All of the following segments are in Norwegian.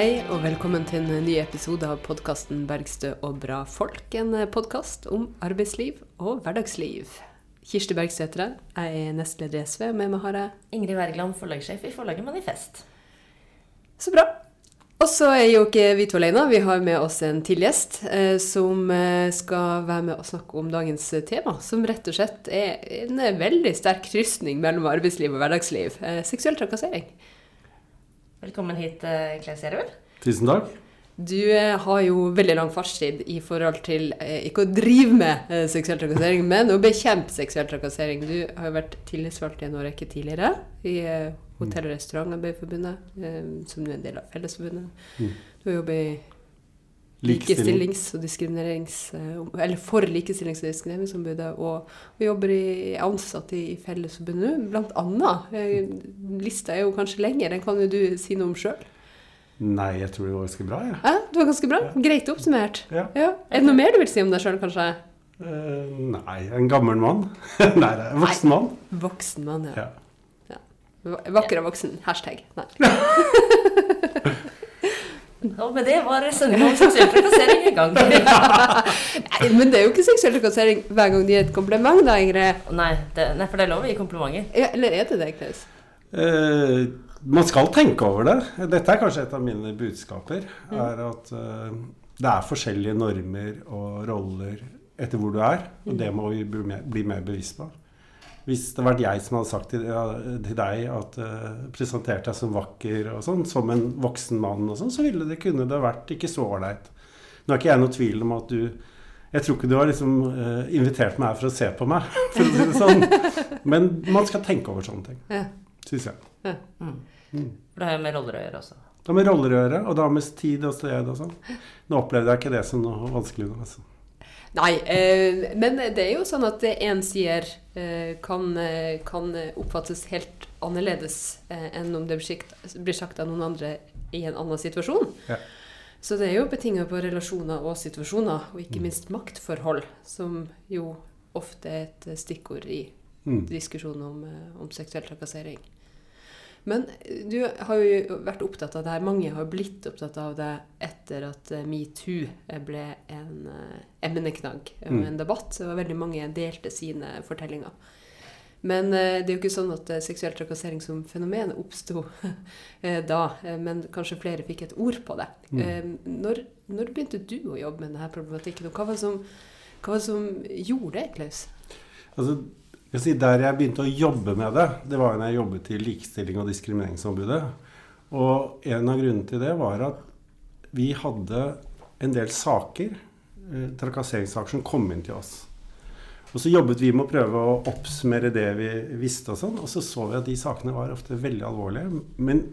Hei og velkommen til en ny episode av podkasten 'Bergstø og bra folk'. En podkast om arbeidsliv og hverdagsliv. Kirsti Bergstø heter jeg. Jeg er nestleder i SV, og med meg har jeg Ingrid Wergeland, forlagssjef i forlaget Manifest. Så bra. Og så er jo ikke vi to alene. Vi har med oss en til gjest eh, som eh, skal være med og snakke om dagens tema. Som rett og slett er en veldig sterk krysning mellom arbeidsliv og hverdagsliv. Eh, seksuell trakassering. Velkommen hit, Klaus Claes Tusen takk. Du eh, har jo veldig lang fartstid i forhold til eh, ikke å drive med eh, seksuell trakassering, men å bekjempe seksuell trakassering. Du har jo vært tillitsvalgt i en årrekke tidligere i eh, Hotell- og restaurantarbeiderforbundet, eh, som nå er en del av Fellesforbundet. Mm. Du har jobbet i. likestillings- og diskriminerings... eh, Eller for likestillings- og diskrimineringsombudet, og, vi jobber i ansatte i, Fellesforbundet nå, blant annet. Eh, Lista er jo kanskje lenger, den kan jo du si noe om sjøl. Nei, jeg tror det var ganske bra, jeg. Ja, det var ganske bra. Greit oppsummert. Ja. Ja. Er det noe mer du vil si om deg sjøl, kanskje? Uh, nei, en gammel mann. nei, det er en voksen mann. Voksen mann, ja. Ja. Va- Vakker og voksen. Hashtag. Nei. Og med det var sendinga om seksuell trakassering i gang. Nei, men det er jo ikke seksuell trakassering hver gang de gir et kompliment, da, Ingrid. Nei, det, nei, for det er lov å gi komplimenter. Ja, eller er det det, Klaus? Eh, man skal tenke over det. Dette er kanskje et av mine budskaper. Er at eh, det er forskjellige normer og roller etter hvor du er. Og det må vi bli mer, bli mer bevisst på. Hvis det hadde vært jeg som hadde sagt til, ja, til deg at uh, presenterte deg som vakker og sånn, som en voksen mann og sånn, så ville det kunne det vært ikke så ålreit. Nå er ikke jeg noe tvil om at du Jeg tror ikke du har liksom uh, invitert meg her for å se på meg, for å si det sånn. Men man skal tenke over sånne ting, Ja. syns jeg. Ja. Mm. For det har jo med roller å gjøre også. Det har med roller å gjøre, og det har med tid og sted og sånn. Nå opplevde jeg ikke det som noe vanskelig. Altså. Nei, eh, men det er jo sånn at det en sier, eh, kan, eh, kan oppfattes helt annerledes eh, enn om det blir sagt, blir sagt av noen andre i en annen situasjon. Ja. Så det er jo betinga på relasjoner og situasjoner, og ikke Mm. minst maktforhold, som jo ofte er et stikkord i Mm. diskusjonen om, eh, om seksuell trakassering. Men eh, du har jo vært opptatt av det her, mange har blitt opptatt av det etter at eh, metoo ble en eh, emneknagg og Mm. en debatt. Og veldig mange delte sine fortellinger. Men eh, det er jo ikke sånn at eh, seksuell trakassering som fenomen oppsto eh, da, eh, men kanskje flere fikk et ord på det. Mm. Eh, når, når begynte du å jobbe med denne problematikken, og hva var det som, hva var det som gjorde det, Klaus? Altså, si Der jeg begynte å jobbe med det, det var da jeg jobbet i Likestilling- og diskrimineringsombudet. Og en av grunnene til det var at vi hadde en del saker, eh, trakasseringssaker, som kom inn til oss. Og så jobbet vi med å prøve å oppsummere det vi visste, og sånn, og så så vi at de sakene var ofte veldig alvorlige. Men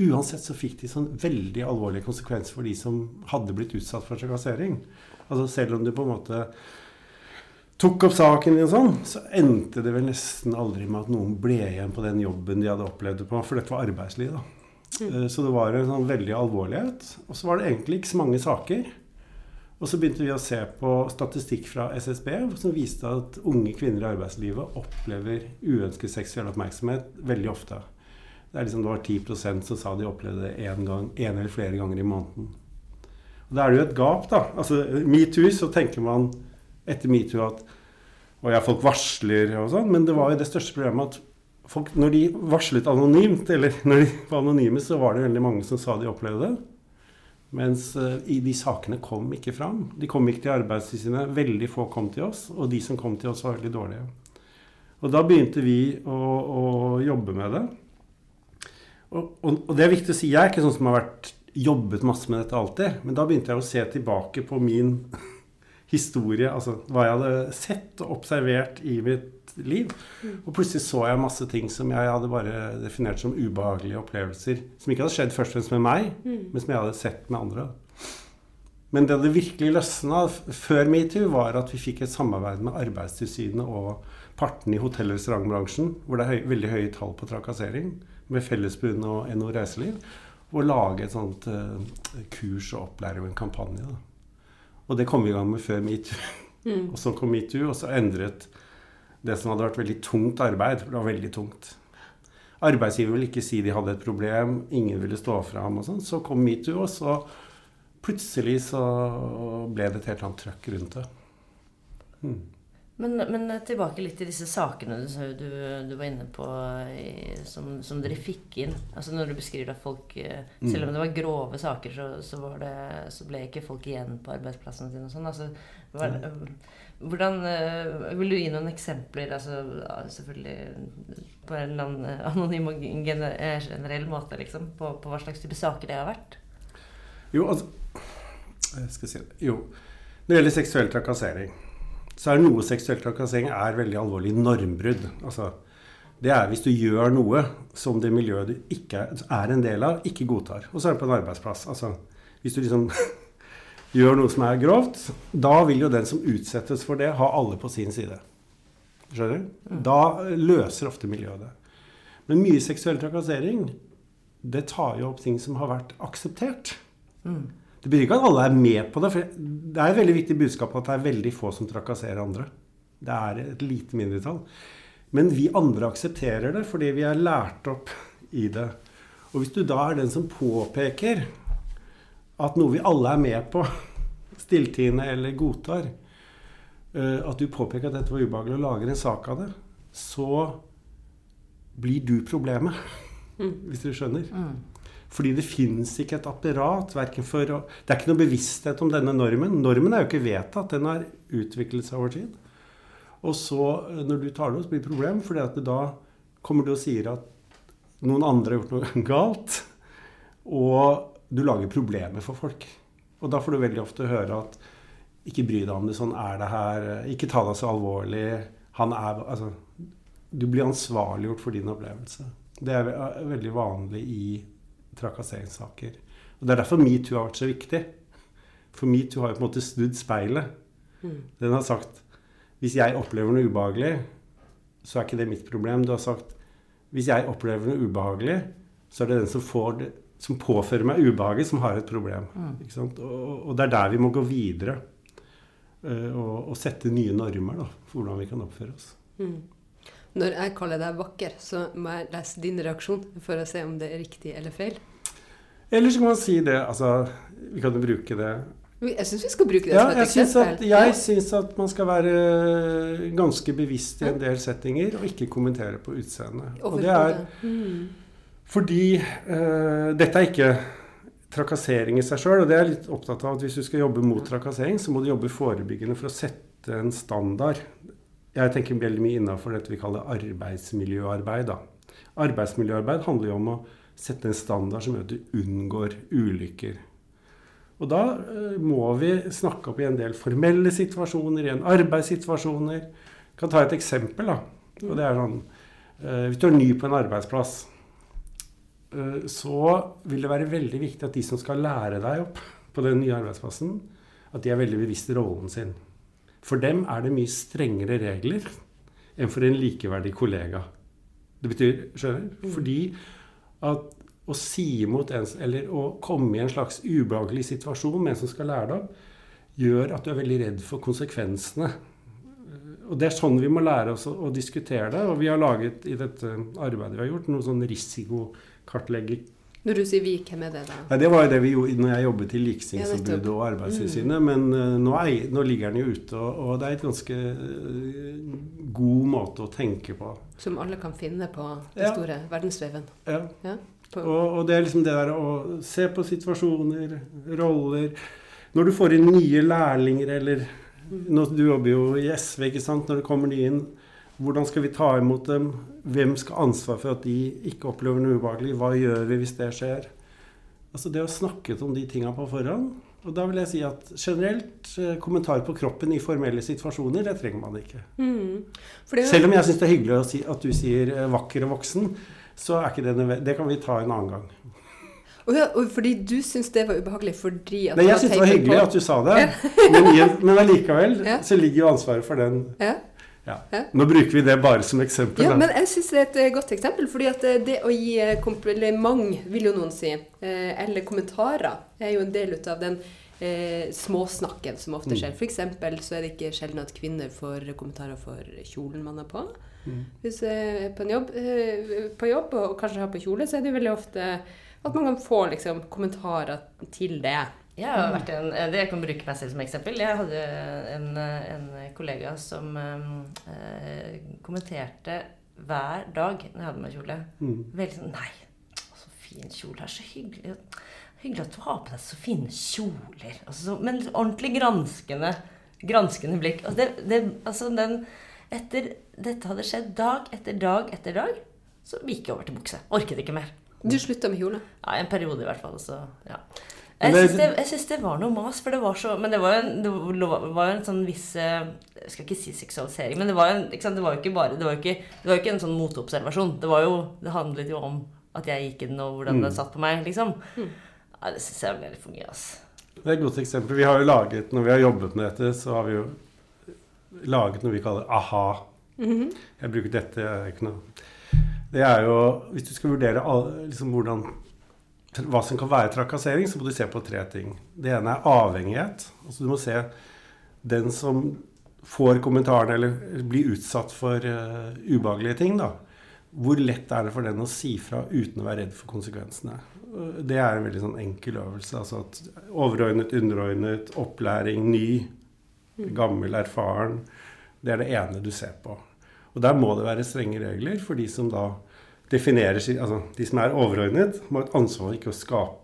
uansett så fikk de sånn veldig alvorlige konsekvenser for de som hadde blitt utsatt for trakassering. Altså selv om du på en måte tok opp saken og sånn, så endte det vel nesten aldri med at noen ble igjen på den jobben de hadde opplevd det på, for dette var arbeidsliv, da. Mm. Så det var en sånn veldig alvorlighet. Og så var det egentlig ikke så mange saker. Og så begynte vi å se på statistikk fra SSB som viste at unge kvinner i arbeidslivet opplever uønsket seksuell oppmerksomhet veldig ofte. Det, er liksom, det var 10% som sa de opplevde det én gang, en eller flere ganger i måneden. Og Da er det jo et gap, da. Altså, Metoo, så tenker man etter metoo at og ja, folk varsler og sånn, men det var jo det største problemet at folk, når de varslet anonymt, eller når de var anonyme, så var det veldig mange som sa de opplevde det. Mens eh, de sakene kom ikke fram. De kom ikke til Arbeidstilsynet. Veldig få kom til oss, og de som kom til oss, var veldig dårlige. Og da begynte vi å, å jobbe med det. Og, og, og det er viktig å si, jeg er ikke sånn som har vært, jobbet masse med dette alltid, men da begynte jeg å se tilbake på min historie, altså hva jeg hadde sett og observert i mitt liv. Og plutselig så jeg masse ting som jeg hadde bare definert som ubehagelige opplevelser. Som ikke hadde skjedd først og fremst med meg, men som jeg hadde sett med andre. Men det det virkelig løsna før metoo, var at vi fikk et samarbeid med Arbeidstilsynet og partene i hotell- og restaurantbransjen, hvor det er høy, veldig høye tall på trakassering, med Fellesbundet og NO Reiseliv, og lage et sånt uh, kurs og opplæring og en kampanje. Da. Og det kom vi i gang med før metoo. Og så kom metoo, og så endret det som hadde vært veldig tungt arbeid. Det var veldig tungt. arbeidsgiver ville ikke si de hadde et problem, ingen ville stå fram og sånn. Så kom metoo, og så plutselig så ble det et helt annet trøkk rundt det. Mm. Men, men, tilbake litt til disse sakene du, du, du var inne på i, som, som, dere fikk inn. Altså Når du beskriver at folk eh, Selv om det var grove saker, så, så, det, så ble ikke folk igjen på arbeidsplassene sine. og sånn. Altså, hvordan, eh, Vil du gi noen eksempler, altså, selvfølgelig på en eller annen anonym og generell måte, liksom, på, på hva slags type saker det har vært? Jo, altså jeg skal si det. Jo, når det gjelder seksuell trakassering så er noe seksuell trakassering er veldig alvorlig normbrudd. Altså, det er hvis du gjør noe som det miljøet du ikke er en del av, ikke godtar. Og så er det på en arbeidsplass. Altså, hvis du liksom gjør noe som er grovt, da vil jo den som utsettes for det, ha alle på sin side. Skjønner du? Mm. Da løser ofte miljøet det. Men mye seksuell trakassering, det tar jo opp ting som har vært akseptert. Mm. Det betyr ikke at alle er med på det. for Det er et veldig viktig budskap at det er veldig få som trakasserer andre. Det er et lite mindretall. Men vi andre aksepterer det fordi vi er lært opp i det. Og hvis du da er den som påpeker at noe vi alle er med på, stilltiende eller godtar, eh, at du påpeker at dette var ubehagelig og lager en sak av det, så blir du problemet. Mm. Hvis du skjønner. Fordi det finnes ikke et apparat. For det er ikke noe bevissthet om denne normen. Normen er jo ikke vedtatt. Den har utviklet seg over tid. Og så, eh, når du tar det, så blir det et problem, for da kommer du og sier at noen andre har gjort noe galt. Og du lager problemer for folk. Og da får du veldig ofte høre at ikke bry deg om det, sånn er det her. Ikke ta deg så alvorlig. Han er Altså, du blir ansvarliggjort for din opplevelse. Det er veldig vanlig i trakasseringssaker. Og Det er derfor metoo har vært så viktig. For metoo har jo på en måte snudd speilet. Mm. Den har sagt hvis jeg opplever noe ubehagelig, så er ikke det mitt problem. Du har sagt hvis jeg opplever noe ubehagelig, så er det den som, det, som påfører meg ubehaget, som har et problem. Mm. Og, og, det er der vi må gå videre. Uh, og, og, sette nye normer da, for hvordan vi kan oppføre oss. Mm. Når jeg kaller deg vakker, så må jeg lese din reaksjon for å se om det er riktig eller feil. Eller så kan man si det Altså, vi kan jo bruke det Jeg syns vi skal bruke det ja, som et eksempel. jeg syns at man skal være ganske bevisst i en del settinger og ikke kommentere på utseendet. Og det er mm. fordi uh, dette er ikke trakassering i seg sjøl. Og det er jeg litt opptatt av at hvis du skal jobbe mot trakassering, så må du jobbe forebyggende for å sette en standard jeg tenker veldig mye innafor dette vi kaller arbeidsmiljøarbeid. Da. Arbeidsmiljøarbeid handler jo om å sette en standard som gjør at du unngår ulykker. Og da uh, må vi snakke opp i en del formelle situasjoner, i en arbeidssituasjoner. Jeg kan ta et eksempel. da. Og det er sånn uh, Hvis du er ny på en arbeidsplass, uh, så vil det være veldig viktig at de som skal lære deg opp på den nye arbeidsplassen, at de er veldig bevisst rollen sin. For dem er det mye strengere regler enn for en likeverdig kollega. Det betyr skjønner mm. Fordi at å si imot en Eller å komme i en slags ubehagelig situasjon med en som skal lære deg opp, gjør at du er veldig redd for konsekvensene. Og det er sånn vi må lære oss å, å diskutere det. Og vi har laget i dette arbeidet vi har gjort, noen sånn risikokartlegger når du sier vi, hvem er det da? Ja, det var jo det vi gjorde når jeg jobbet i Likestillingsombudet og Arbeidstilsynet. Mm. Men uh, nå, er, nå, ligger den jo ute, og, og det er et ganske uh, god måte å tenke på. Som alle kan finne på den ja. store verdensveven. Ja. ja og, og, det er liksom det der å se på situasjoner, roller Når du får inn nye lærlinger, eller mm. nå, Du jobber jo i SV, ikke sant. Når det kommer nye inn hvordan skal vi ta imot dem? Hvem skal ha ansvar for at de ikke opplever noe ubehagelig? Hva gjør vi hvis det skjer? Altså Det å snakke om de tinga på forhånd. Og da vil jeg si at generelt eh, kommentar på kroppen i formelle situasjoner, det trenger man ikke. Mm. Selv om jeg syns det er hyggelig si, at du sier eh, 'vakker og voksen', så er ikke det nødvendig. Det kan vi ta en annen gang. Og, ja, og fordi du syns det var ubehagelig fordi at Nei, jeg syns det var hyggelig på. at du sa det, men, men allikevel så ligger jo ansvaret for den ja. Ja. Nå bruker vi det bare som eksempel. Ja, men jeg syns det er et eh, godt eksempel. fordi at eh, det å gi kompliment, vil jo noen si, eh, eller kommentarer, er jo en del av den eh, småsnakken som ofte Mm. skjer. For eksempel så er det ikke sjelden at kvinner får kommentarer for kjolen man har på. Mm. Hvis jeg er på, jobb, eh, på jobb og kanskje har på kjole, så er det veldig ofte at man kan få liksom, kommentarer til det. Jeg har vært en, det jeg kan bruke meg selv som eksempel. Jeg hadde en, en kollega som eh, kommenterte hver dag når jeg hadde med kjole. Mm. Veldig sånn Nei, så fin kjole. Det er så hyggelig. Hyggelig at du har på deg så fine kjoler. Altså, så, men ordentlig granskende, granskende blikk. Altså, det, det, altså den Etter dette hadde skjedd dag etter dag etter dag, så gikk jeg over til bukse. Orket ikke mer. Du slutta med kjole. Ja, En periode i hvert fall. Så, ja. Jeg syns det, jeg det var noe mas, for det var så Men det var jo en, det var jo en sånn viss eh, Jeg skal ikke si seksualisering, men det var, en, ikke sant? Det var jo ikke bare Det var jo ikke, det var jo ikke en sånn moteobservasjon. Det var jo Det handlet jo om at jeg gikk inn, og hvordan Mm. det satt på meg, liksom. Ja, det syns jeg ble litt for mye, ass. Det er et godt eksempel. Vi har jo laget, Når vi har jobbet med dette, så har vi jo laget noe vi kaller aha. Jeg bruker dette jeg er ikke noe Det er jo Hvis du skal vurdere liksom hvordan, hva som kan være trakassering, så må du se på tre ting. Det ene er avhengighet. Altså Du må se den som får kommentaren eller blir utsatt for uh, ubehagelige ting. da hvor lett er det for den å si fra uten å være redd for konsekvensene? Det er en veldig sånn enkel øvelse. altså at Overordnet, underordnet, opplæring, ny, gammel, erfaren. Det er det ene du ser på. Og der må det være strenge regler for de som da definerer Altså de som er overordnet, må ha et ansvar ikke å skape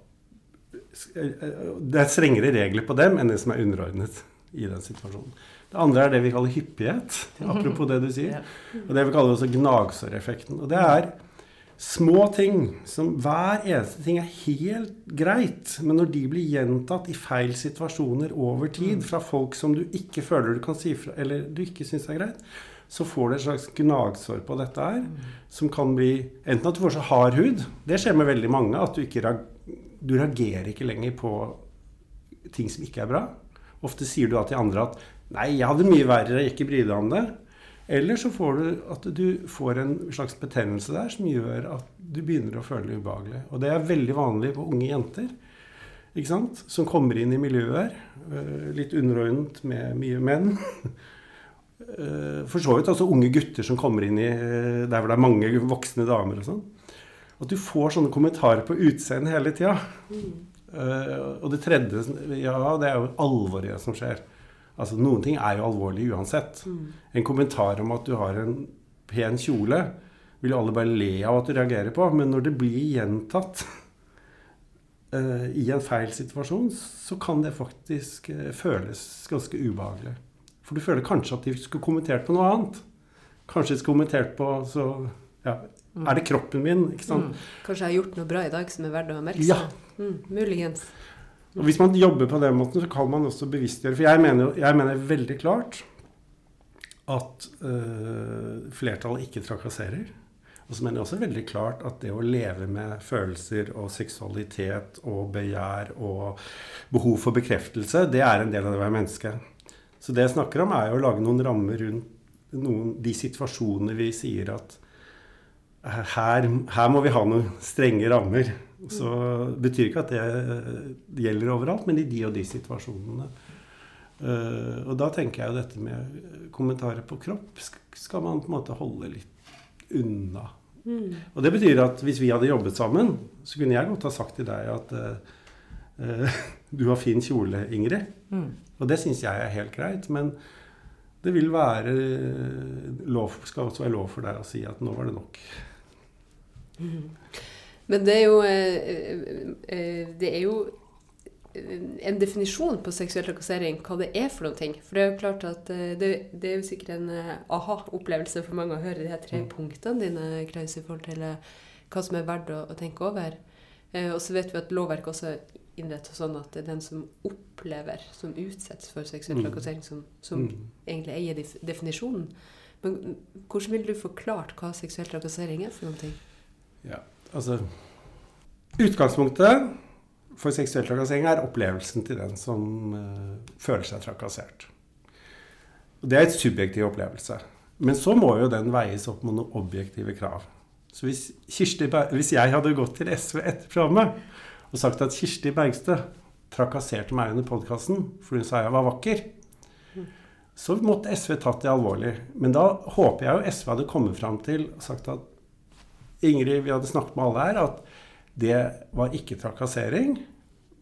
Det er strengere regler på dem enn det som er underordnet i den situasjonen. Det andre er det vi kaller hyppighet. Apropos det du sier. Og det vi kaller også gnagsåreffekten. Og det er små ting som hver eneste ting er helt greit, men når de blir gjentatt i feil situasjoner over tid fra folk som du ikke føler du kan si fra, eller du ikke syns er greit, så får du et slags gnagsår på dette her, som kan bli enten at du får så hard hud Det skjer med veldig mange, at du ikke du reagerer ikke lenger på ting som ikke er bra. Ofte sier du da til andre at 'nei, jeg hadde mye verre, Jeg ikke bry deg om det'. Eller så får du at du får en slags betennelse der som gjør at du begynner å føle det ubehagelig. Og det er veldig vanlig på unge jenter ikke sant? som kommer inn i miljøer, øh, litt underordnet med mye menn. Eh, For så vidt altså unge gutter som kommer inn i øh, der hvor det er mange voksne damer og sånn. At du får sånne kommentarer på utseendet hele tida. Eh, og det tredje Ja, det er jo alvoret som skjer. Altså Noen ting er jo alvorlig uansett. En kommentar om at du har en pen kjole, vil jo alle bare le av at du reagerer på. Men når det blir gjentatt uh, i en feil situasjon, så kan det faktisk eh, føles ganske ubehagelig. For du føler kanskje at de skulle kommentert på noe annet. Kanskje de skulle kommentert på så ja, Er det kroppen min? ikke sant? Kanskje jeg har gjort noe bra i dag som er verdt å merke Ja. seg. Mm, muligens. Og Hvis man jobber på den måten, så kan man også bevisstgjøre. For jeg mener, jeg mener veldig klart at øh, flertallet ikke trakasserer. Og så mener jeg også veldig klart at det å leve med følelser og seksualitet og begjær og behov for bekreftelse, det er en del av det å være menneske. Så det jeg snakker om, er jo å lage noen rammer rundt noen, de situasjonene vi sier at her, her må vi ha noen strenge rammer. Så det betyr ikke at det eh, gjelder overalt, men i de og de situasjonene. Eh, og da tenker jeg jo dette med kommentarer på kropp skal man på en måte holde litt unna. Og det betyr at hvis vi hadde jobbet sammen, så kunne jeg godt ha sagt til deg at uh, eh, du har fin kjole, Ingrid. Mm. Og det syns jeg er helt greit. Men det vil være lov, skal også være lov for deg å si at nå var det nok. Men det er jo eh, eh, Det er jo eh, en definisjon på seksuell trakassering, hva det er for noen ting. For det er jo klart at eh, det, det er jo sikkert en eh, aha-opplevelse for mange å høre de her tre Mm. punktene dine, Klaus, i forhold til eh, hva som er verdt å, å tenke over. Eh, og så vet vi at lovverket også innrettet sånn at det er den som opplever, som utsettes for seksuell Mm. trakassering, som, som Mm. egentlig eier def definisjonen. Men hvordan ville du forklart hva seksuell trakassering er for noen ting? Ja, altså Utgangspunktet for seksuell trakassering er opplevelsen til den som uh, føler seg trakassert. Og Det er et subjektiv opplevelse. Men så må jo den veies opp mot noen objektive krav. Så hvis, Kirsti, hvis jeg hadde gått til SV etter programmet og sagt at Kirsti Bergstø, trakasserte meg under podkasten fordi hun sa jeg var vakker, så måtte SV tatt det alvorlig. Men da håper jeg jo SV hadde kommet fram til og sagt at Ingrid, vi hadde snakket med alle her, at det var ikke trakassering.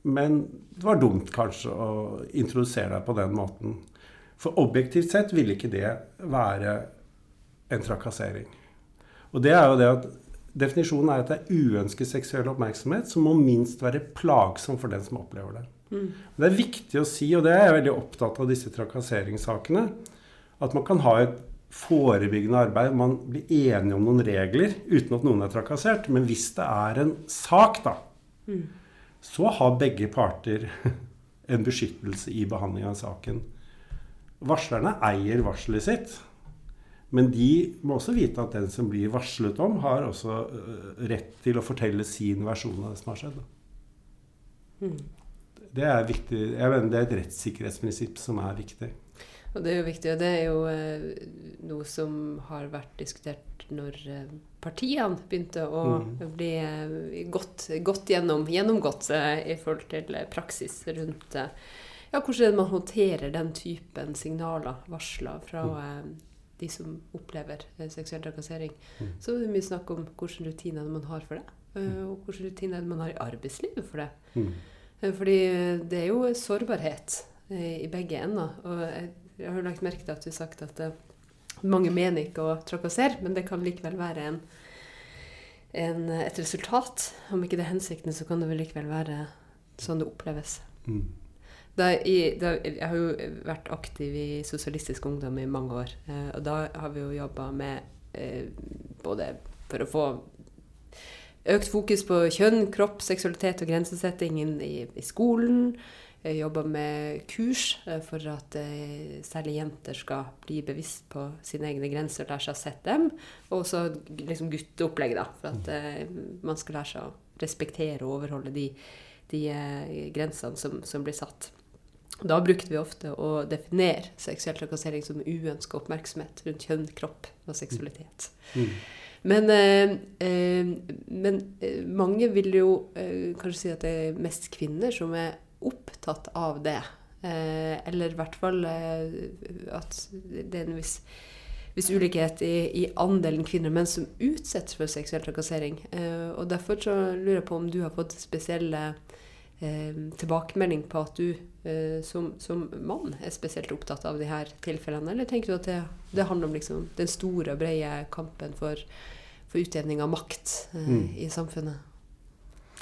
Men det var dumt kanskje å introdusere deg på den måten. For objektivt sett ville ikke det være en trakassering. Og det er jo det at Definisjonen er at det er uønsket seksuell oppmerksomhet som må minst være plagsom for den som opplever det. Mm. Det er viktig å si, og det er jeg veldig opptatt av disse trakasseringssakene, at man kan ha et forebyggende arbeid. Man blir enige om noen regler uten at noen er trakassert. Men hvis det er en sak, da, mm. så har begge parter en beskyttelse i behandling av saken. Varslerne eier varselet sitt. Men de må også vite at den som blir varslet om, har også uh, rett til å fortelle sin versjon av det som har skjedd. Mm. Det er viktig. Jeg mener det er et rettssikkerhetsprinsipp som er viktig. Og det er jo viktig, og det er jo eh, noe som har vært diskutert når eh, partiene begynte å mm. bli godt, godt gjennom, gjennomgått i forhold til praksis rundt ja, hvordan man håndterer den typen signaler, varsler, fra mm de som opplever eh, seksuell trakassering. Mm. Så er det mye snakk om hvilke rutiner man har for det. Eh, mm. Og hvilke rutiner man har i arbeidslivet for det. Mm. Eh, fordi det er jo sårbarhet i begge ender. Og jeg har lagt merke til at du har sagt at mange mener ikke å trakassere, men det kan likevel være en, en, et resultat. Om ikke det er hensikten, så kan det vel likevel være sånn det oppleves. Mm. Jeg, da, jeg, har jo vært aktiv i Sosialistisk Ungdom i mange år. Eh, og da har vi jo jobba med eh, både for å få økt fokus på kjønn, kropp, seksualitet og grensesetting i, i skolen. Jobba med kurs eh, for at eh, særlig jenter skal bli bevisst på sine egne grenser og lære seg å sette dem. Og også liksom gutteopplegg, da, for at eh, man skal lære seg å respektere og overholde de, de eh, grensene som, som blir satt. Da brukte vi ofte å definere seksuell trakassering som uønska oppmerksomhet rundt kjønn, kropp og seksualitet. Mm. Men, eh, eh, men eh, mange vil jo eh, kanskje si at det er mest kvinner som er opptatt av det. Eh, eller i hvert fall eh, at det er en viss, viss ulikhet i, i, andelen kvinner og menn som utsettes for seksuell trakassering. og derfor så lurer jeg på om du har fått spesielle eh, tilbakemelding på at du eh, som, som, mann er spesielt opptatt av de her tilfellene? Eller tenker du at det, det handler om liksom den store og brede kampen for, for utjevning av makt eh, mm. i samfunnet?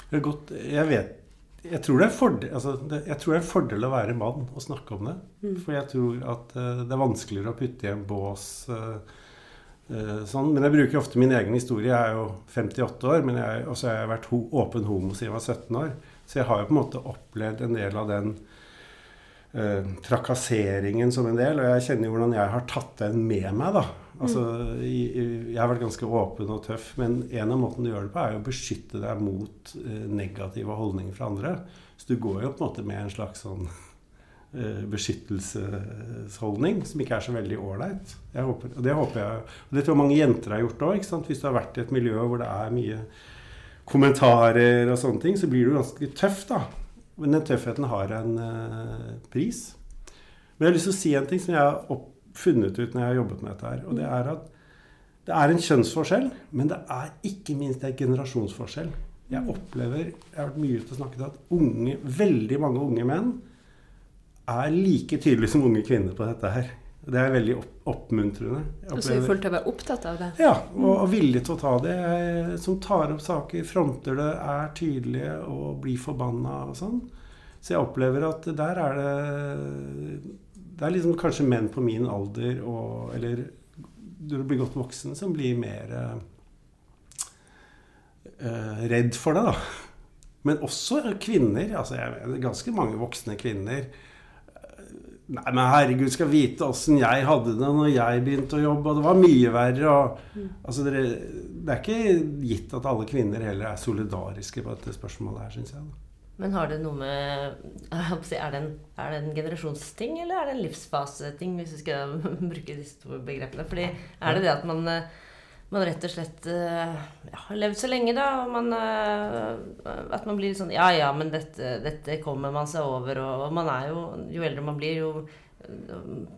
Det er godt, jeg vet jeg tror, det er fordel, altså det, jeg tror det er en fordel å være mann og snakke om det. Mm. For jeg tror at uh, det er vanskeligere å putte i en bås uh, uh, sånn. Men jeg bruker ofte min egen historie. Jeg er jo 58 år, men jeg, også har jeg vært ho åpen homo siden jeg var 17 år. Så jeg har jo på en måte opplevd en del av den eh, trakasseringen som en del. Og jeg kjenner jo hvordan jeg har tatt den med meg, da. Altså, mm. jeg, har vært ganske åpen og tøff, men en av måtene du gjør det på, er jo å beskytte deg mot eh, negative holdninger fra andre. Så du går jo på en måte med en slags sånn eh, beskyttelsesholdning som ikke er så veldig ålreit. Og det håper jeg Og det tror jeg mange jenter har gjort òg. Hvis du har vært i et miljø hvor det er mye kommentarer og sånne ting, så blir du ganske tøff, da. Men den tøffheten har en uh, pris. Men jeg har lyst til å si en ting som jeg har funnet ut når jeg har jobbet med dette her. Og det er at det er en kjønnsforskjell, men det er ikke minst en generasjonsforskjell. Jeg opplever, jeg har vært mye ute og snakket at unge, veldig mange unge menn er like tydelige som unge kvinner på dette her. Det er veldig opp oppmuntrende. Så i forhold til å være opptatt av det? Ja, og, og villig til å ta det. Jeg, som tar opp saker, fronter det, er tydelige og blir forbanna og sånn. Så jeg opplever at der er det Det er liksom kanskje menn på min alder og Eller du blir godt voksen, som blir mer eh, redd for det, da. Men også kvinner. altså jeg, Ganske mange voksne kvinner Nei, men herregud, skal vite åssen jeg hadde det når jeg begynte å jobbe. Og det var mye verre. Og, mm. altså, det, det er ikke gitt at alle kvinner heller er solidariske på dette spørsmålet her, syns jeg. Da. Men har det noe med er det, en, er det en generasjonsting, eller er det en livsfaseting, hvis vi skal bruke disse to begrepene? Fordi er det det at man, man rett og slett uh, ja, har levd så lenge, da. Man, uh, at man blir litt sånn Ja, ja, men dette, dette, kommer man seg over. Og, og man er jo Jo eldre man blir, jo,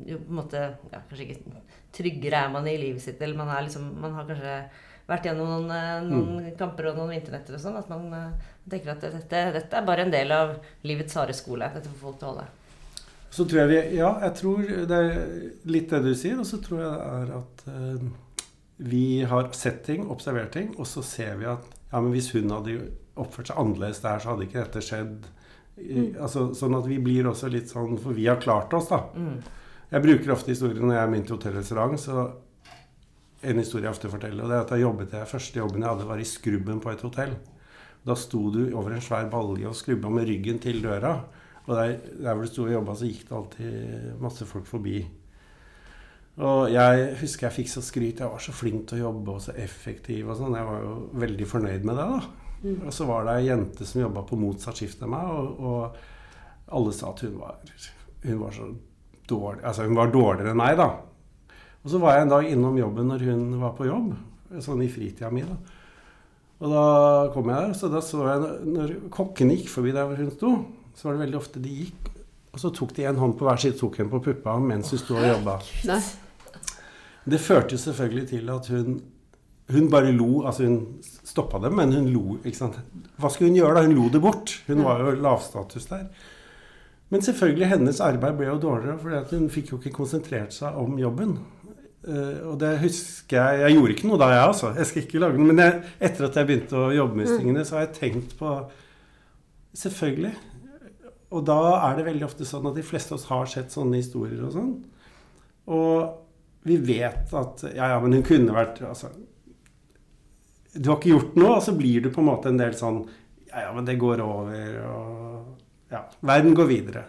jo på en måte ja, Kanskje ikke tryggere er man i livet sitt. Eller man, er liksom, man har kanskje vært gjennom noen, noen mm. kamper og noen vinternetter og sånn. At man tenker at dette, dette, er bare en del av livets harde skole. Dette får folk tåle. Så tror jeg vi Ja, jeg tror det er litt det du sier. Og så tror jeg det er at vi har sett ting, observert ting, og så ser vi at ja, men hvis hun hadde oppført seg annerledes der, så hadde ikke dette skjedd. Mm. Altså, sånn at vi blir også litt sånn For vi har klart oss, da. Mm. Jeg bruker ofte historien når jeg er min til hotellrestaurant. Så en historie jeg ofte forteller, og det er at jeg jobbet jeg, første jobben jeg hadde, var i skrubben på et hotell. Da sto du over en svær balje og skrubba med ryggen til døra. Og der, der hvor du sto og jobba, så gikk det alltid masse folk forbi. Og jeg husker jeg fikk så skryt. Jeg var så flink til å jobbe og så effektiv. og sånn. Jeg var jo veldig fornøyd med det. da. Mm. Og så var det ei jente som jobba på motsatt skift enn meg, og, og, alle sa at hun var, hun var så dårlig Altså hun var dårligere enn meg, da. Og så var jeg en dag innom jobben når hun var på jobb, sånn i fritida mi. da. Og da kom jeg der, så da så jeg når kokkene gikk forbi der hvor hun sto, så var det veldig ofte de gikk, og så tok de en hånd på hver side, tok henne på puppa mens hun sto og jobba. Det førte selvfølgelig til at hun hun bare lo. Altså hun stoppa det, men hun lo. ikke sant? Hva skulle hun gjøre da? Hun lo det bort. Hun var jo lavstatus der. Men selvfølgelig, hennes arbeid ble jo dårligere, for hun fikk jo ikke konsentrert seg om jobben. Uh, og det husker jeg Jeg gjorde ikke noe da, jeg altså. Jeg skal ikke lage noe. Men jeg, etter at jeg begynte å jobbe med tingene, så har jeg tenkt på Selvfølgelig. Og da er det veldig ofte sånn at de fleste av oss har sett sånne historier og sånn. Og vi vet at Ja, ja, men hun kunne vært altså, Du har ikke gjort noe, og så blir du på en måte en del sånn Ja, ja, men det går over, og Ja. Verden går videre.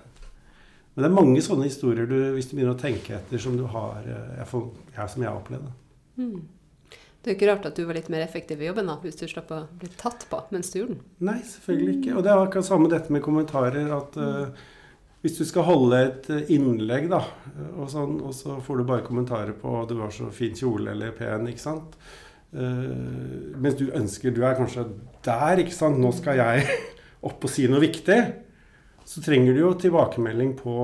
Men det er mange sånne historier du, hvis du begynner å tenke etter, som du har eh, jeg får, jeg, som jeg har opplevd. Mm. Det er jo ikke rart at du var litt mer effektiv i jobben da, hvis du slapp å bli tatt på mens du gjorde den. Nei, selvfølgelig ikke. Og det er akkurat samme dette med kommentarer. at uh, hvis du skal holde et eh, innlegg, da, og, sånn, og så får du bare kommentarer på 'du har så fin kjole' eller 'pen', ikke sant. Uh, mens du ønsker Du er kanskje der, ikke sant. Nå skal jeg opp og si noe viktig. Så trenger du jo tilbakemelding på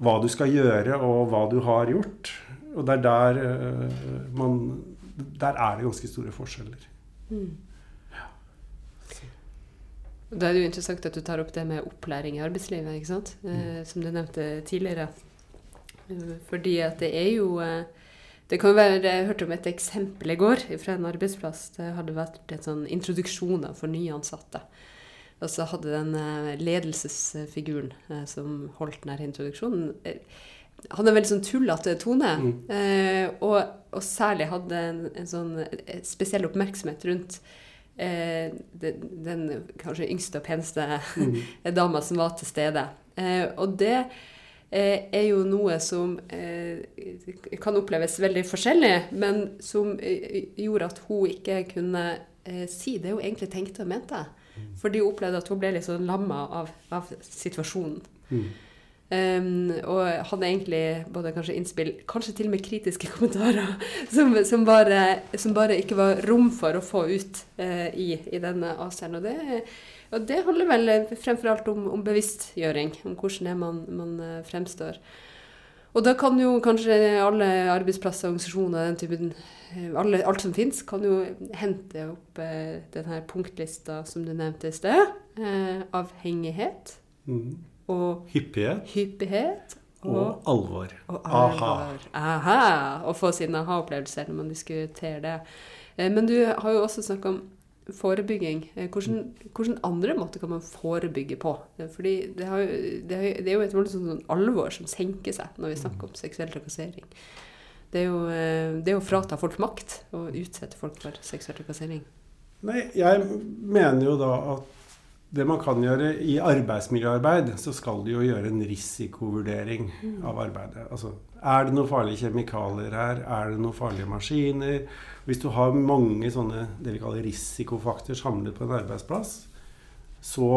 hva du skal gjøre, og hva du har gjort. Og det er der uh, man Der er det ganske store forskjeller. Mm. Da er det jo interessant at du tar opp det med opplæring i arbeidslivet, ikke sant? Eh, mm. som du nevnte tidligere. Eh, fordi at det er jo eh, det kan være, Jeg hørte om et eksempel i går fra en arbeidsplass. Det hadde vært en sånn introduksjoner for nyansatte. Og så hadde den ledelsesfiguren som holdt denne introduksjonen, hadde en veldig sånn tullete tone. Mm. Og, og, særlig hadde en, en sånn spesiell oppmerksomhet rundt eh, den, den, kanskje yngste og peneste mm. dama som var til stede. Eh, og det eh, er jo noe som eh, kan oppleves veldig forskjellig, men som gjorde at hun ikke kunne si det hun egentlig tenkte og mente. Mm. Fordi hun opplevde at hun ble litt sånn lamma av, av situasjonen. Mm. Um, og hadde egentlig både kanskje innspill, kanskje til og med kritiske kommentarer, som, som, bare, som bare, ikke var rom for å få ut uh, i, i, denne ACER-en. Og, og, det handler vel fremfor alt om, om bevisstgjøring, om hvordan det man, man uh, fremstår. Og da kan jo kanskje alle arbeidsplasser, organisasjoner, den typen, eh, alle, alt som fins, kan jo hente opp uh, denne punktlista som du nevnte i sted. avhengighet. Mm og hyppighet. hyppighet og, og, alvor. Og alvor. Aha. Aha. Og få sine aha-opplevelser når man diskuterer det. Eh, men du har jo også snakka om forebygging. Eh, hvordan, hvordan, andre måter kan man forebygge på? Eh, fordi det, har, det, det er jo et voldsomt sånn alvor som senker seg når vi snakker om seksuell trakassering. Det er, jo, det er å frata folk makt og utsette folk for seksuell trakassering. Nei, jeg mener jo da at det man kan gjøre i arbeidsmiljøarbeid, så skal du jo gjøre en risikovurdering av arbeidet. Altså, er det noen farlige kjemikalier her? Er det noen farlige maskiner? Hvis du har mange sånne det vi kaller risikofaktorer samlet på en arbeidsplass, så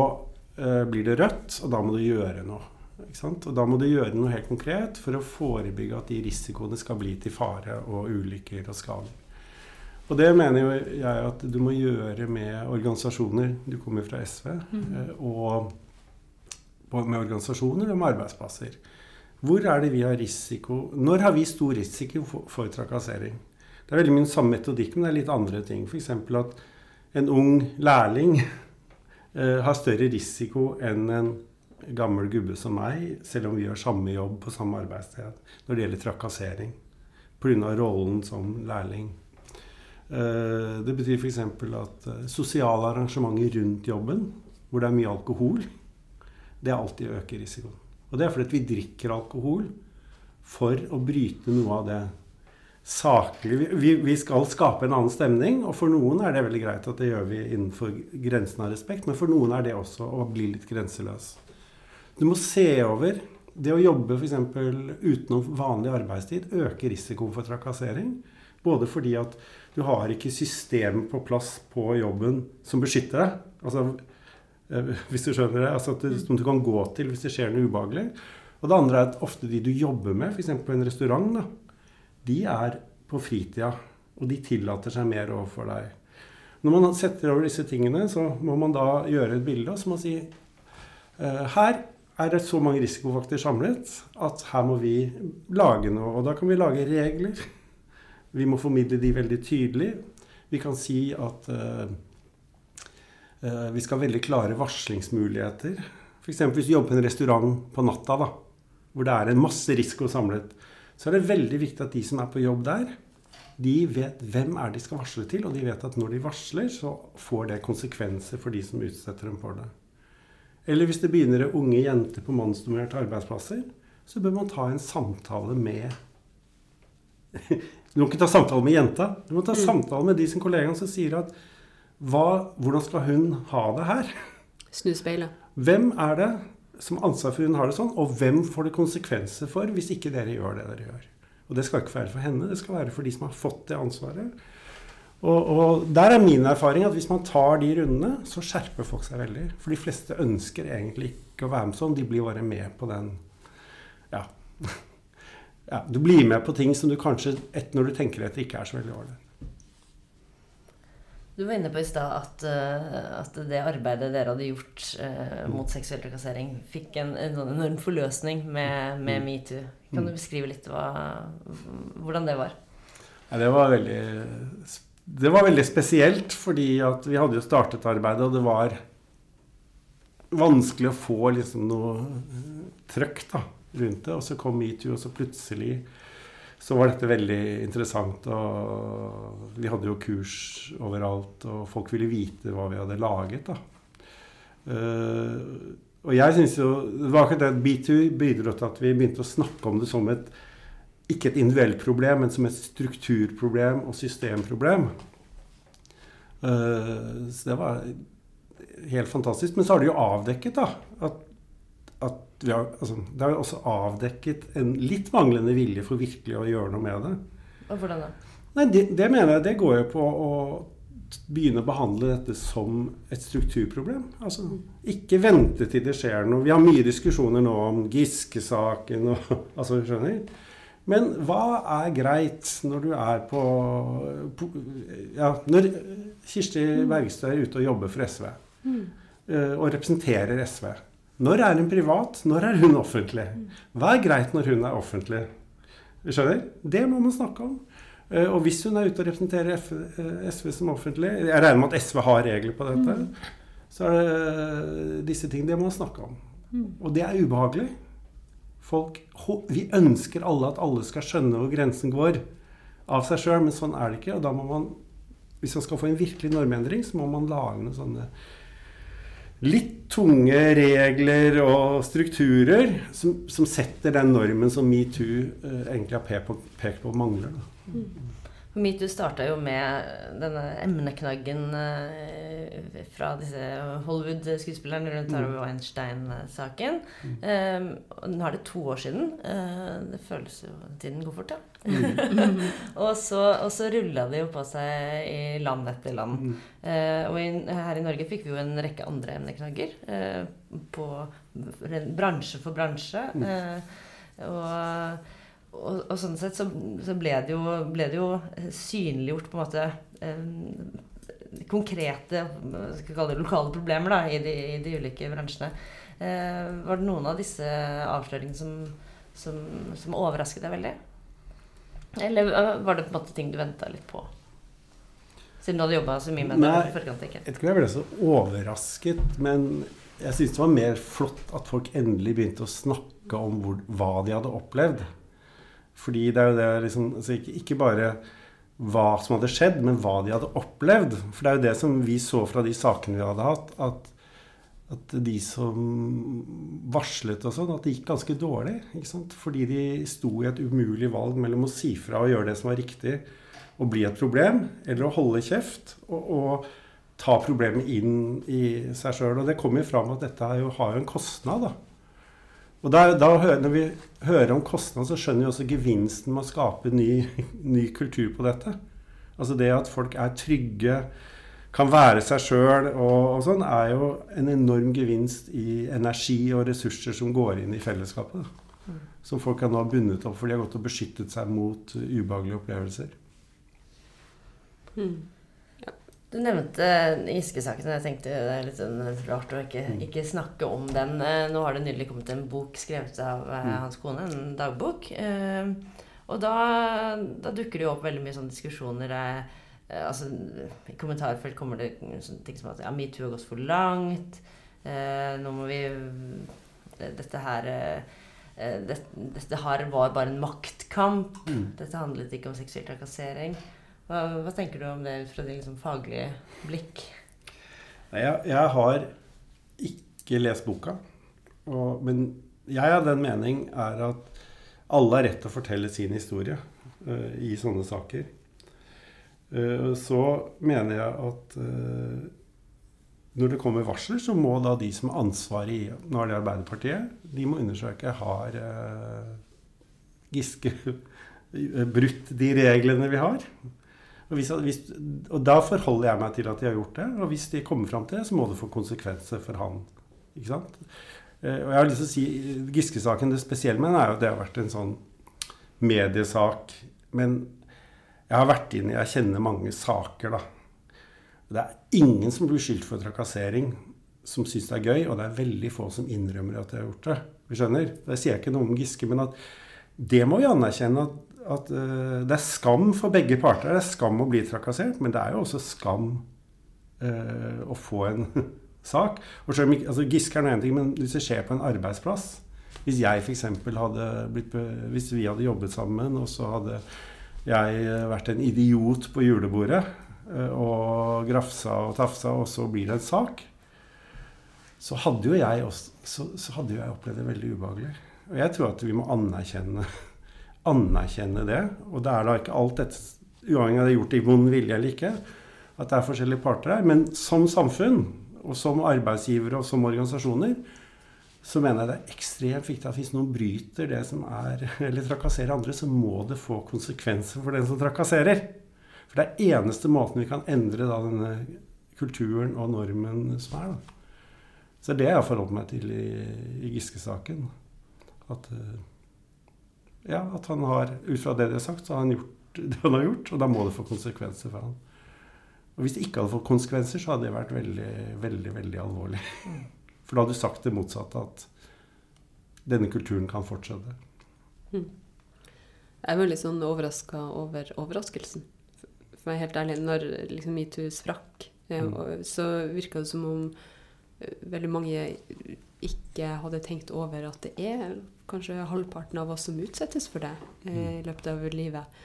eh, blir det rødt, og da må du gjøre noe. Og da må du gjøre noe helt konkret for å forebygge at de risikoene skal bli til fare og ulykker og skader. Og det mener jo jeg at du må gjøre med organisasjoner. Du kommer fra SV. Mm. Og med organisasjoner og med arbeidsplasser. Hvor er det vi har risiko Når har vi stor risiko for, for trakassering? Det er veldig mye samme metodikk, men det er litt andre ting. F.eks. at en ung lærling eh, har større risiko enn en gammel gubbe som meg, selv om vi gjør samme jobb på samme arbeidssted, når det gjelder trakassering. Pga. rollen som lærling. Eh, det betyr f.eks. at eh, sosiale arrangementer rundt jobben, hvor det er mye alkohol, det alltid øker risikoen. Og det er fordi vi drikker alkohol for å bryte noe av det saklige vi, skal skape en annen stemning, og for noen er det veldig greit at det gjør vi innenfor grensen av respekt, men for noen er det også å bli litt grenseløs. Du må se over Det å jobbe f.eks. utenom vanlig arbeidstid øker risikoen for trakassering. Både fordi at du har ikke system på plass på jobben som beskytter deg. Altså, eh, hvis du skjønner det. Altså som du kan gå til hvis det skjer noe ubehagelig. Og det andre er at ofte de du jobber med, f.eks. på en restaurant, da, de er på fritida. Og de tillater seg mer overfor deg. Når man setter over disse tingene, så må man da gjøre et bilde og så må man si eh, Her er det så mange risikofaktorer samlet at her må vi lage noe. Og da kan vi lage regler. Vi må formidle de veldig tydelig. Vi kan si at uh, vi skal ha veldig klare varslingsmuligheter. F.eks. hvis du jobber på en restaurant på natta, da, hvor det er en masse risiko samlet, så er det veldig viktig at de som er på jobb der, de vet hvem er de skal varsle til, og de vet at når de varsler, så får det konsekvenser for de som utsetter dem for det. Eller hvis det begynner unge jenter på mannsdominerte arbeidsplasser, så bør man ta en samtale med Du må ikke ta samtale med jenta. Du må ta samtale med de som kollegaene som sier at hva, hvordan skal hun ha det her? Snu speilet. Hvem er det som har ansvar for hun har det sånn, og hvem får det konsekvenser for hvis ikke dere gjør det dere gjør? Og det skal ikke være for henne, det skal være for de som har fått det ansvaret. Og, og der er min erfaring at hvis man tar de rundene, så skjerper folk seg veldig. For de fleste ønsker egentlig ikke å være med sånn, de blir bare med på den Ja. ja du blir med på ting som du kanskje, et, når du tenker etter, ikke er så veldig ålreit. Du var inne på i stad at, eh, at det arbeidet dere hadde gjort eh, mot seksuell trakassering, fikk en, en enorm forløsning med, med metoo. Kan du beskrive litt hva, hvordan det var? Ja, det var veldig Det var veldig spesielt, fordi at vi hadde jo startet arbeidet, og det var vanskelig å få liksom noe trøkk da, rundt det. Og så kom metoo, og så plutselig så var dette veldig interessant. Og vi hadde jo kurs overalt, og folk ville vite hva vi hadde laget. da. Uh, og jeg synes jo, det var akkurat det at B2 bidro til at vi begynte å snakke om det som et ikke et individuelt problem, men som et strukturproblem og systemproblem. Uh, så det var helt fantastisk. Men så har det jo avdekket da, at, at har, altså, det jo også avdekket en litt manglende vilje for virkelig å gjøre noe med det. Og hvordan da? Nei, det, det mener jeg det går jo på å begynne å behandle dette som et strukturproblem. Altså, ikke vente til det skjer noe. Vi har mye diskusjoner nå om Giske-saken og altså, skjønner? Men hva er greit når du er på, på Ja, når Kirsti Bergstø er ute og jobber for SV mm. og representerer SV. Når er hun privat? Når er hun offentlig? Hva er greit når hun er offentlig? Skjønner? Det må man snakke om. Og hvis hun er ute og representerer SV som offentlig Jeg regner med at SV har regler på dette. Så er det disse tingene det må man snakke om. Og det er ubehagelig. Folk, vi ønsker alle at alle skal skjønne hvor grensen går av seg sjøl, men sånn er det ikke. Og da må man, hvis man skal få en virkelig normendring, så må man lage noen sånne litt tunge regler og strukturer som, som setter den normen som metoo uh, egentlig har pekt på, pekt på mangler. Da. Metoo starta jo med denne emneknaggen eh, fra disse Hollywood-skuespillerne rundt Harvey Weinstein-saken. Mm. Um, nå er det to år siden. Uh, det føles jo Tiden går fort, ja. Mm. og så, og så rulla det jo på seg i land etter land. Mm. Uh, og i, her i Norge fikk vi jo en rekke andre emneknagger. Uh, på bransje for bransje. og og, og, sånn sett så, så ble, det jo, ble, det jo, synliggjort på en måte eh, konkrete det lokale problemer da, i, de, i de ulike bransjene. Eh, var det noen av disse avsløringene som, som, som, overrasket deg veldig? Eller var det på en måte ting du venta litt på? Siden du hadde jobba så mye med det Nei, forkant? ikke? Jeg tror jeg ble så overrasket, men jeg syntes det var mer flott at folk endelig begynte å snakke om hvor, hva de hadde opplevd. Fordi det er jo det liksom altså ikke, ikke, bare hva som hadde skjedd, men hva de hadde opplevd. For det er jo det som vi så fra de sakene vi hadde hatt, at, at de som varslet og sånn, at det gikk ganske dårlig. Fordi de sto i et umulig valg mellom å si fra og gjøre det som var riktig, og bli et problem, eller å holde kjeft. og, og ta problemet inn i seg sjøl. Og det kommer jo fram at dette har jo en kostnad. da. Og da, da, Når vi hører om kostnad, så skjønner vi også gevinsten med å skape ny, ny kultur på dette. Altså det at folk er trygge, kan være seg sjøl og, og, sånn, er jo en enorm gevinst i energi og ressurser som går inn i fellesskapet. Da. Som folk nå ha bundet opp for de har gått og beskyttet seg mot ubehagelige opplevelser. Mm. Du nevnte Giske-saken. Jeg tenkte det er litt sånn rart å ikke, mm. ikke, snakke om den. Eh, nå har det nylig kommet en bok skrevet av eh, mm. hans kone, en dagbok. Eh, og da, da dukker det jo opp veldig mye sånne diskusjoner. Altså, I kommentarfelt kommer det ting som at ja, metoo har gått for langt. Nå må vi Dette her dette, dette her var bare en maktkamp. Mm. Dette handlet ikke om seksuell trakassering. Hva, hva, tenker du om det fra din liksom, faglige blikk? Jeg, jeg, har ikke lest boka. Og, men jeg av den mening er at alle har rett til å fortelle sin historie uh, i sånne saker. Uh, så mener jeg at uh, når det kommer varsler, så må da de som har ansvaret i Nå er det Arbeiderpartiet. De må undersøke har Giske brutt de reglene vi har. Og, hvis, hvis, og, da forholder jeg meg til at de har gjort det. Og hvis de kommer fram til det, så må det få konsekvenser for han. Ikke sant? Eh, og jeg har lyst til å si Giske-saken, det spesielle med den er jo at det har vært en sånn mediesak. Men jeg har vært inne Jeg kjenner mange saker, da. Det er ingen som blir skyldt for trakassering som syns det er gøy, og det er veldig få som innrømmer at de har gjort det. Vi skjønner? Det sier jeg ikke noe om Giske, men at det må vi anerkjenne at at uh, det er skam for begge parter. Det er skam å bli trakassert, men det er jo også skam uh, å få en sak. Og selv, altså, Giske er noe ting, men hvis det skjer på en arbeidsplass Hvis jeg f.eks. hadde blitt Hvis vi hadde jobbet sammen, og så hadde jeg vært en idiot på julebordet uh, og grafsa og tafsa, og så blir det en sak, så hadde jo jeg, også, så, så hadde jeg opplevd det veldig ubehagelig. Og jeg tror at vi må anerkjenne anerkjenne det. Og det er da ikke alt dette, uavhengig av det er gjort i vond vilje eller ikke, at det er forskjellige parter her. Men som samfunn, og som arbeidsgivere og som organisasjoner, så mener jeg det er ekstremt viktig at hvis noen bryter det som er, eller trakasserer andre, så må det få konsekvenser for den som trakasserer. For det er eneste måten vi kan endre da, denne kulturen og normen som er. Da. Så det er det jeg har forholdt meg til i, i Giske-saken. At uh, ja, at han har, ut fra det de har sagt, så har han gjort det han har gjort, og da må det få konsekvenser for han. Og hvis det ikke hadde fått konsekvenser, så hadde det vært veldig, veldig, veldig alvorlig. For da hadde du sagt det motsatte, at denne kulturen kan fortsette. Mm. Jeg er veldig sånn overraska over overraskelsen. For være helt ærlig, når liksom metoo sprakk, eh, mm. så virka det som om eh, veldig mange ikke hadde tenkt over at det er kanskje halvparten av oss som utsettes for det eh, i mm. løpet av livet.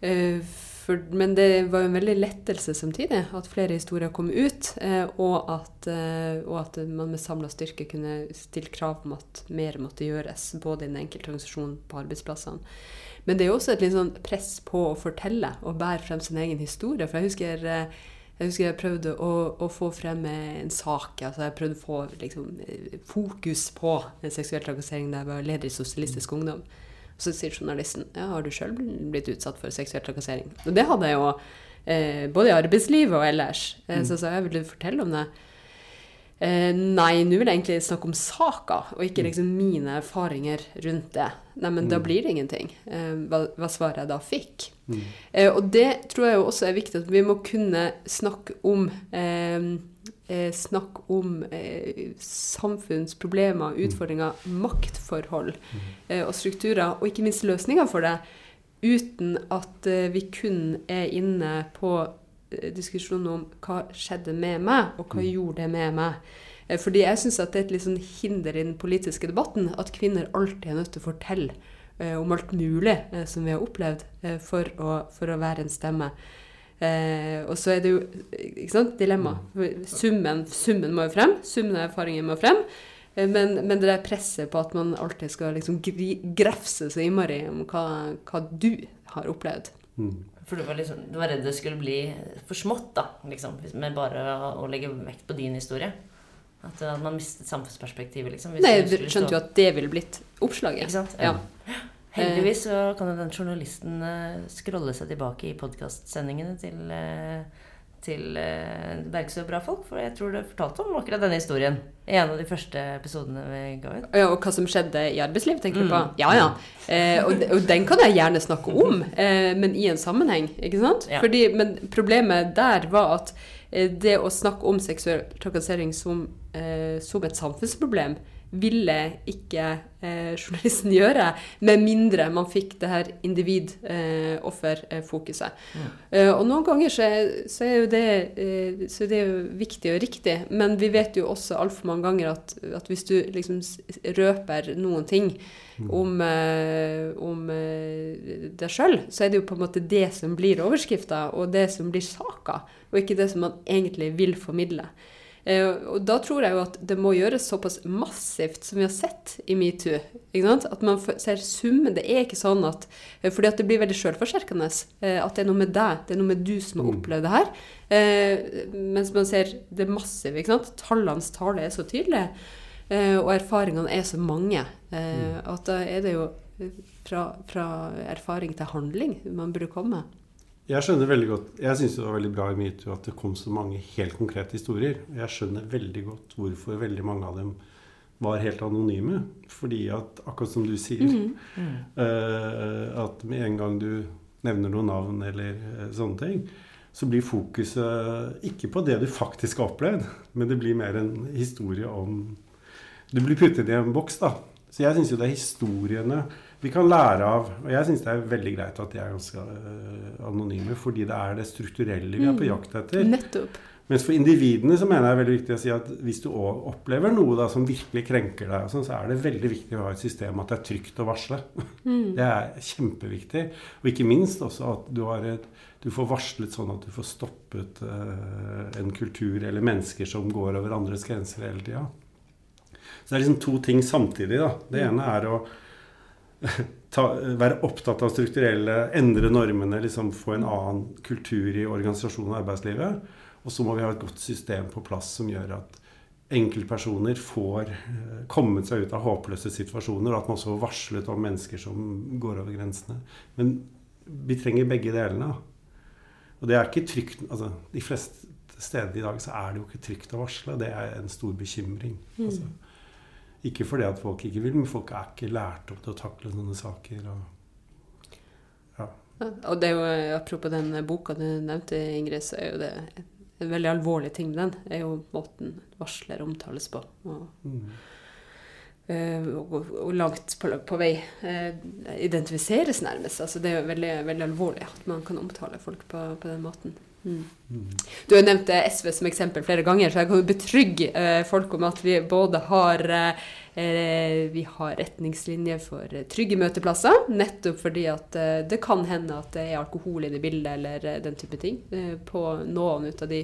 Eh, for, men det var jo en veldig lettelse samtidig at flere historier kom ut, eh, og, at, eh, og, at, man med samla styrke kunne stille krav om at mer måtte gjøres, både i den enkelte organisasjonen på arbeidsplassene. Men det er jo også et litt sånn press på å fortelle og bære frem sin egen historie. For jeg husker eh, jeg husker jeg prøvde å, å, få frem en sak. altså Jeg prøvde å få liksom, fokus på seksuell trakassering da jeg var leder i Sosialistisk Ungdom. Og så sier journalisten ja, har du sjøl blitt utsatt for seksuell trakassering. Og det hadde jeg jo eh, både i arbeidslivet og ellers. Mm. Så sa jeg ville fortelle om det. Eh, nei, nå vil jeg egentlig snakke om saka, og ikke liksom mine erfaringer rundt det. Nei, men da blir det ingenting. Eh, hva, hva svaret jeg da fikk. Eh, og det tror jeg jo også er viktig at vi må kunne snakke om eh, eh, Snakke om eh, samfunnsproblemer, utfordringer, maktforhold eh, og strukturer, og ikke minst løsninger for det, uten at vi kun er inne på eh, diskusjonen om hva skjedde med meg, og hva gjorde det med meg. Eh, Fordi jeg syns det er et litt sånn hinder i den politiske debatten at kvinner alltid er nødt til å fortelle eh, om alt mulig som vi har opplevd, for, å, for å være en stemme. Eh, og så er det jo ikke sant, dilemma. Summen, summen må jo frem. Summen av erfaringer må frem. Eh, Men, men det der presset på at man alltid skal liksom grefse så innmari om hva, hva du har opplevd. Mm. For du var, liksom, du var redd det skulle bli for smått, da, liksom, med bare å, å legge vekt på din historie? At, at man mistet samfunnsperspektivet, liksom? hvis Nei, du skjønte jo at det ville blitt oppslaget. Ikke sant? Ja. Heldigvis så kan jo den journalisten uh, scrolle seg tilbake i podkastsendingene til, eh, til uh, Bergsø Bra Folk, for jeg tror du fortalte om akkurat denne historien i en av de første episodene vi ga ut. Ja, og hva som skjedde i arbeidsliv, tenker du på? Mm. Ja, ja. Eh, og, og den kan jeg gjerne snakke om, eh, men i en sammenheng, ikke sant? Ja. Fordi, men problemet der var at eh, det å snakke om seksuell trakassering som, eh, som et samfunnsproblem, ville ikke eh, journalisten gjøre, med mindre man fikk det her individ-offer-fokuset. Eh, og noen ganger så så er jo det, eh, så er jo viktig og riktig, men vi vet jo også altfor mange ganger at, at hvis du liksom røper noen ting om, eh, om eh, deg sjøl, så er det jo på en måte det som blir overskrifta, og det som blir saka, og ikke det som man egentlig vil formidle. Eh, og da tror jeg jo at det må gjøres såpass massivt som vi har sett i metoo. At man ser summen. Det er ikke sånn at eh, Fordi at det blir veldig sjølforsterkende. Eh, at det er noe med deg, det er noe med du som har opplevd det her. Mens man ser det massive. ikke sant? Tallenes tale er så tydelig, og erfaringene er så mange. Eh, at da er det jo fra, fra erfaring til handling man burde komme. Jeg skjønner veldig godt Jeg syns det var veldig bra i Metoo at det kom så mange helt konkrete historier. Jeg skjønner veldig godt hvorfor veldig mange av dem var helt anonyme. Fordi at, akkurat som du sier, eh, at med en gang du nevner noen navn eller uh, sånne ting, så blir fokuset ikke på det du faktisk har opplevd, men det blir mer en historie om Du blir puttet i en boks, da. Så jeg syns jo det er historiene vi kan lære av. Og jeg syns det er veldig greit at de er ganske øh, anonyme, fordi det er det strukturelle vi er på jakt etter. Nettopp. Mens for individene så mener jeg det er veldig viktig å si at hvis du opplever noe da som virkelig krenker deg, sånn, så er det veldig viktig å ha et system at det er trygt å varsle. Det er kjempeviktig. Og ikke minst også at du, har et, du får varslet sånn at du får stoppet uh, en kultur eller mennesker som går over andres grenser hele tida. Så det er liksom to ting samtidig. da. Det ene er å ta, være opptatt av strukturelle, endre normene, liksom få en annen kultur i organisasjonen og arbeidslivet. Og så må vi ha et godt system på plass som gjør at enkeltpersoner får eh, kommet seg ut av håpløse situasjoner, og at man også får varslet om mennesker som går over grensene. Men vi trenger begge delene. Og det er ikke trygt altså, De fleste steder i dag så er det jo ikke trygt å varsle. Det er en stor bekymring. Altså, ikke fordi at folk ikke vil, men folk er ikke lært opp til å takle sånne saker. Og, ja. Og det er jo, apropos den boka du nevnte, Ingrid, så er jo det en veldig alvorlig ting med den. er jo måten varsler omtales på. Og, Mm. eh, og, og langt på, på vei eh, identifiseres nærmest. Altså, det er jo veldig, veldig alvorlig at man kan omtale folk på, på den måten. Mm. Du har nevnt eh, SV som eksempel flere ganger, så jeg kan betrygge eh, folk om at vi både har eh, eh, vi har retningslinjer for trygge møteplasser, nettopp fordi at eh, det kan hende at det er alkohol inne i bildet, eller den type ting, på noen ut av de,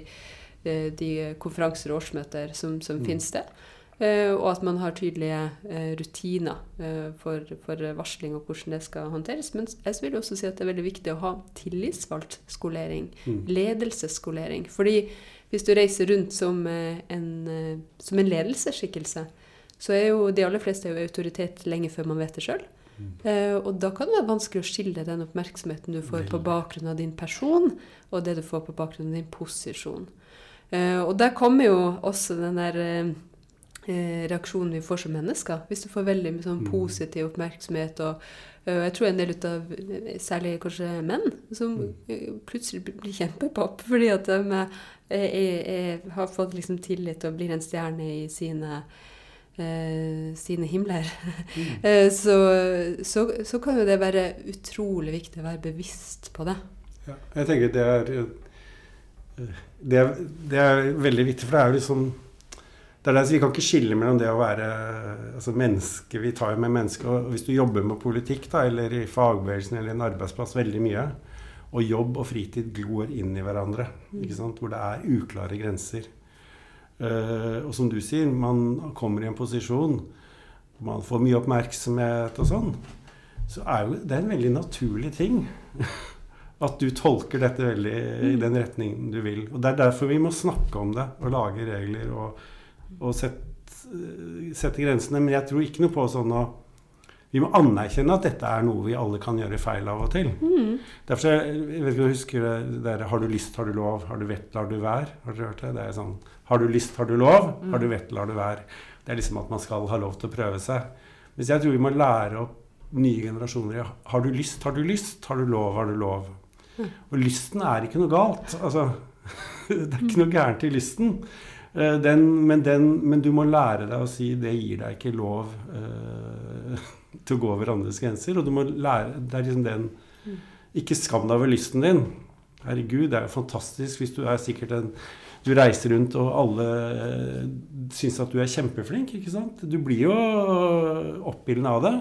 de konferanser og årsmøter som, som Mm. finnes det. Eh, og at man har tydelige eh, rutiner eh, for, for varsling og hvordan det skal håndteres. Men jeg vil også si at det er veldig viktig å ha tillitsvalgt skolering Mm. ledelsesskolering. Fordi hvis du reiser rundt som en, som en ledelsesskikkelse, så er jo de aller fleste jo autoritet lenge før man vet det sjøl. Mm. og da kan det være vanskelig å skille den oppmerksomheten du får på bakgrunn av din person, og det du får på bakgrunn av din posisjon. Og der kommer jo også den der reaksjonen vi får som mennesker. Hvis du får veldig mye sånn Mm. positiv oppmerksomhet og eh, jeg tror en del av eh, særlig kanskje menn som Mm. eh, plutselig blir kjempepop fordi at de er, er, er, har fått liksom tillit og blir en stjerne i sine eh, sine himler. Mm. Eh, så, så, så kan jo det være utrolig viktig å være bevisst på det. Ja, jeg tenker det er, eh, det er Det er veldig viktig, for det er jo liksom det er der, Vi kan ikke skille mellom det å være altså menneske Vi tar jo med mennesker. og Hvis du jobber med politikk da, eller i fagbevegelsen eller en arbeidsplass veldig mye, og jobb og fritid glor inn i hverandre, ikke sant? hvor det er uklare grenser. Uh, og som du sier, man kommer i en posisjon man får mye oppmerksomhet og sånn, så er jo det er en veldig naturlig ting at du tolker dette veldig i den retningen du vil. Og Det er derfor vi må snakke om det og lage regler og, og sette, sette grensene. Men jeg tror ikke noe på sånn å Vi må anerkjenne at dette er noe vi alle kan gjøre feil av og til. Derfor så, jeg vet ikke om du husker det der Har du lyst, har du lov. Har du vett, lar du være. Har dere hørt det? Det er sånn Har du lyst, har du lov. Har du vett, lar du være. Det er liksom at man skal ha lov til å prøve seg. Mens jeg tror vi må lære opp nye generasjoner i Har du lyst, har du lyst. Har du lov, har du lov. Og lysten er ikke noe galt. Altså, det er ikke noe gærent i lysten. Eh, Den, men, den, men du må lære deg å si det gir deg ikke lov uh, til å gå over andres grenser. Og du må lære Det er liksom den Ikke skam deg over lysten din. Herregud, det er jo fantastisk hvis du er sikkert en Du reiser rundt, og alle eh, syns at du er kjempeflink, ikke sant? Du blir jo oppildna av det.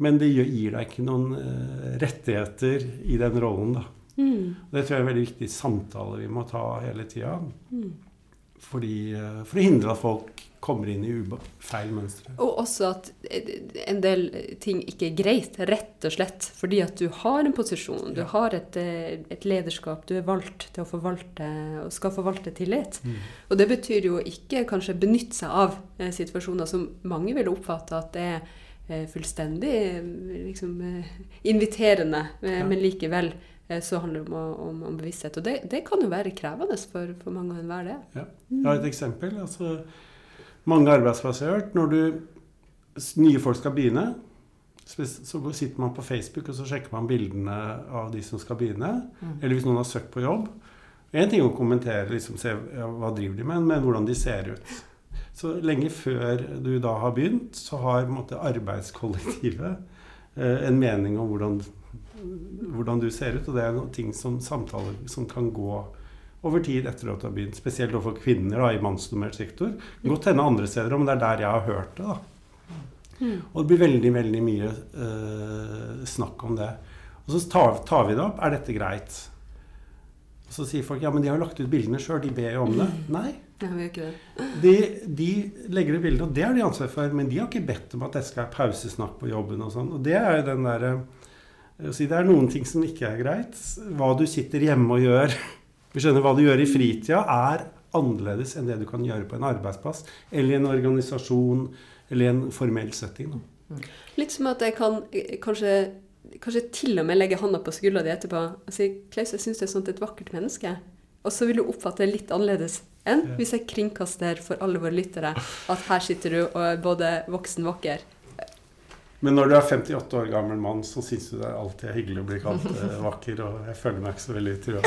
Men det gir deg ikke noen rettigheter i den rollen, da. Det tror jeg er en veldig viktig samtale vi må ta hele tida. Fordi, eh, for å hindre at folk kommer inn i feil mønstre. Og også at en del ting ikke er greit, rett og slett. Fordi at du har en posisjon, du Ja. har et, eh, et lederskap, du er valgt til å forvalte og skal forvalte tillit. Og det betyr jo ikke kanskje benytte seg av eh, situasjoner som mange vil oppfatte at det er eh, fullstendig eh, liksom, eh, inviterende, eh, Ja. men likevel eh, så handler det om, om, om bevissthet. Og det, det kan jo være krevende for, for mange og enhver, det. Ja. Jeg har et eksempel. Altså, mange arbeidsplasser jeg har hørt. Når du, nye folk skal begynne, så sitter man på Facebook og så sjekker man bildene av de som skal begynne. Eller hvis noen har søkt på jobb. En ting å kommentere, liksom, se ja, hva driver de med, men hvordan de ser ut. Så lenge før du da har begynt, så har måte, arbeidskollektivet eh, en mening om hvordan, hvordan du ser ut. Og det er noen ting som samtaler som kan gå over tid etter at du har begynt. Spesielt overfor kvinner da, i mannsdominert sektor. Godt hende andre steder, men det er der jeg har hørt det. da. Og det blir veldig veldig mye eh, snakk om det. Og så tar, tar vi det opp. Er dette greit? Og så sier folk ja, men de har jo lagt ut bildene sjøl. De ber jo om det. Nei. Nei, vi ikke det. De, de legger ut bilder, og det har de ansvar for. Men de har ikke bedt om at det skal være pausesnakk på jobben og sånn. Og det er jo den derre Det er noen ting som ikke er greit. Hva du sitter hjemme og gjør, vi skjønner hva du gjør i fritida, er annerledes enn det du kan gjøre på en arbeidsplass eller i en organisasjon eller i en formell setting. Da. Litt som at jeg kan eh, kanskje, kanskje til og med legge handa på skuldra di etterpå og si Klaus, jeg syns du er sånt et vakkert menneske. Og så vil du oppfatte det litt annerledes enn hvis jeg kringkaster for alle våre lyttere at her sitter du og er både voksen vakker. Men når du er 58 år gammel mann, så syns du det alltid er hyggelig å bli kalt eh, vakker. Og jeg føler meg ikke så veldig trua.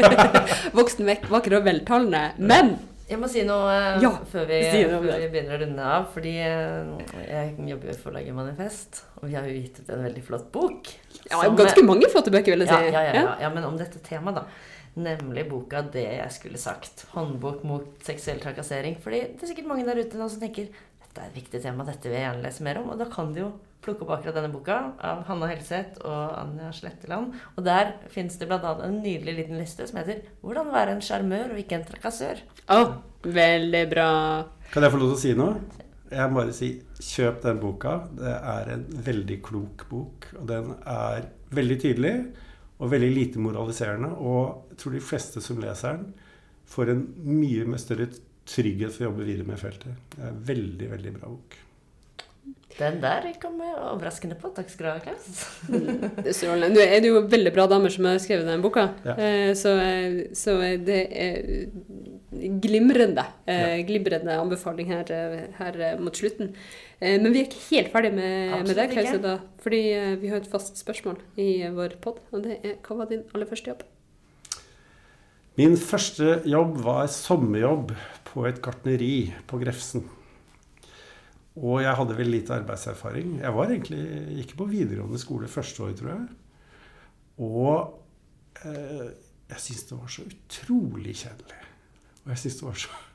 Voksen, vakker og veltalende. Men Jeg må si noe eh, Ja, før, vi, si noe før vi begynner å runde av. Fordi eh, jeg jobber jo i forlaget Manifest, og vi har jo gitt ut en veldig flott bok. ja, som- ganske mange flotte bøker, vil jeg ja, si. ja, ja, ja, ja, men om dette temaet, da. Nemlig boka 'Det jeg skulle sagt'. Håndbok mot seksuell trakassering. Fordi det er sikkert mange der ute nå som tenker dette er et viktig tema, dette vil jeg gjerne lese mer om. Og da kan de jo plukke opp akkurat denne boka av Hanna Helseth og Anja Sletteland. Og der finnes det bl.a. en nydelig liten liste som heter 'Hvordan være en sjarmør og ikke en trakassør'. Å, veldig bra. Kan jeg få lov til å si noe? Jeg må bare si kjøp den boka. Det er en veldig klok bok. Og den er veldig tydelig og veldig lite moraliserende. Og jeg tror de fleste som leser den, får en mye med større trygghet for å jobbe videre med feltet. Det er en veldig, veldig bra bok. Den der kom jeg overraskende på. Takk skal du ha, Klaus. Det er strålende. Nå er det jo veldig bra damer som har skrevet den boka, Ja. eh, så, eh, så det er glimrende, eh, glimrende anbefaling her, her mot slutten. Eh, Men vi er ikke helt ferdig med, med det, Klaus, da, fordi vi har et fast spørsmål i vår pod, og det er hva var din aller første jobb? Min første jobb var sommerjobb på et gartneri på Grefsen. Og jeg hadde vel lite arbeidserfaring. Jeg var egentlig ikke på videregående skole første år, tror jeg. Og eh, jeg syntes det var så utrolig kjedelig. Og jeg syntes det var så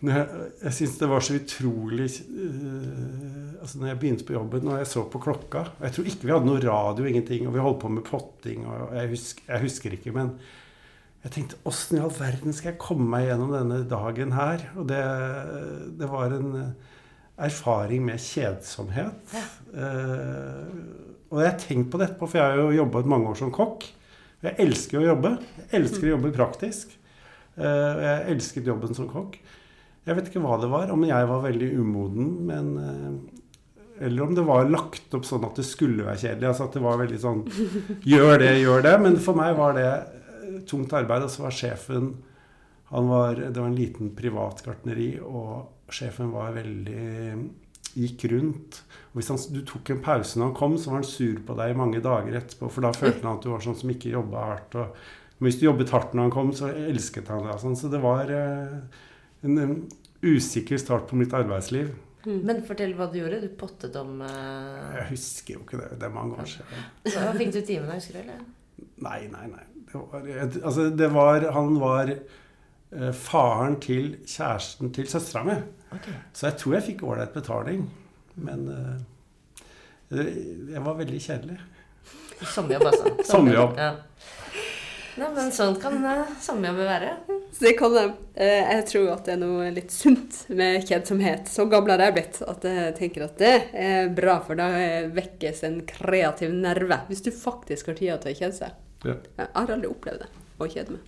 når jeg, jeg synes det var så utrolig uh, altså Når jeg begynte på jobben og jeg så på klokka og Jeg tror ikke vi hadde noe radio, ingenting, og vi holdt på med potting. og Jeg husker, jeg husker ikke, men jeg tenkte åssen i all verden skal jeg komme meg gjennom denne dagen her? Og det, det var en erfaring med kjedsomhet. Eh, og jeg har tenkt på det etterpå, for jeg har jo jobbet mange år som kokk. Jeg elsker å jobbe. Jeg elsker å jobbe praktisk. Eh, jeg elsket jobben som kokk. Jeg vet ikke hva det var, om jeg var veldig umoden, men eh, Eller om det var lagt opp sånn at det skulle være kjedelig. Altså at det var veldig sånn Gjør det, gjør det. Men for meg var det tungt arbeid. Og så var sjefen han var, Det var en liten privat gartneri, og sjefen var veldig Gikk rundt. Og hvis han, du tok en pause når han kom, så var han sur på deg i mange dager etterpå. For da følte han at du var sånn som ikke jobba hardt. Og, men hvis du jobbet hardt når han kom, så elsket han deg. Sånn. Så det var eh, en, en usikker start på mitt arbeidsliv. Men fortell hva du gjorde. Du pottet om eh, Jeg husker jo ikke det. Det er mange år siden. Hva fikk du timen, husker du? eller? Nei, nei, nei. Det var, et- altså, det var Han var eh, faren til kjæresten til søstera mi. Okay. Så jeg tror jeg fikk ålreit betaling. Men eh, jeg var veldig kjedelig. Sommerjobb, altså. Sommerjobb. Ja. Nei, men sånn kan sommerjobber sommerjobb være. Så det kan jeg. Eh, Jeg tror at det er noe litt sunt med kjedsomhet. Så gammel har jeg blitt at jeg tenker at det er bra, for da eh, vekkes en kreativ nerve. Hvis du faktisk har tida til å kjede seg. Ja. Jeg har aldri opplevd det, å kjede meg.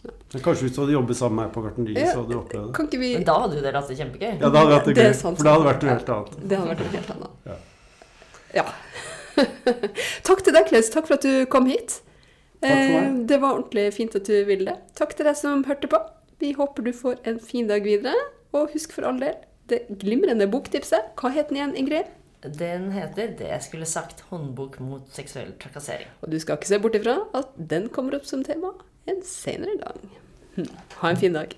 Ja. kanskje hvis du hadde jobbet sammen med meg på gartneriet, Ja, så hadde du opplevd det. Kan ikke vi Men da hadde jo dere hatt det kjempegøy. Ja, da hadde vært det Det gøy. sant. For da hadde det vært noe helt annet. Det hadde vært noe helt annet. Ja. Ja. Takk til deg, Klaus. Takk for at du kom hit. Takk for meg. Eh, Det var ordentlig fint at du ville det. Takk til deg som hørte på. Vi håper du får en fin dag videre. Og husk for all del det glimrende boktipset. Hva het den igjen, Ingrid? Den heter 'Det jeg skulle sagt håndbok mot seksuell trakassering'. Og du skal ikke se bort ifra at den kommer opp som tema en senere gang. Hm. Ha en fin dag.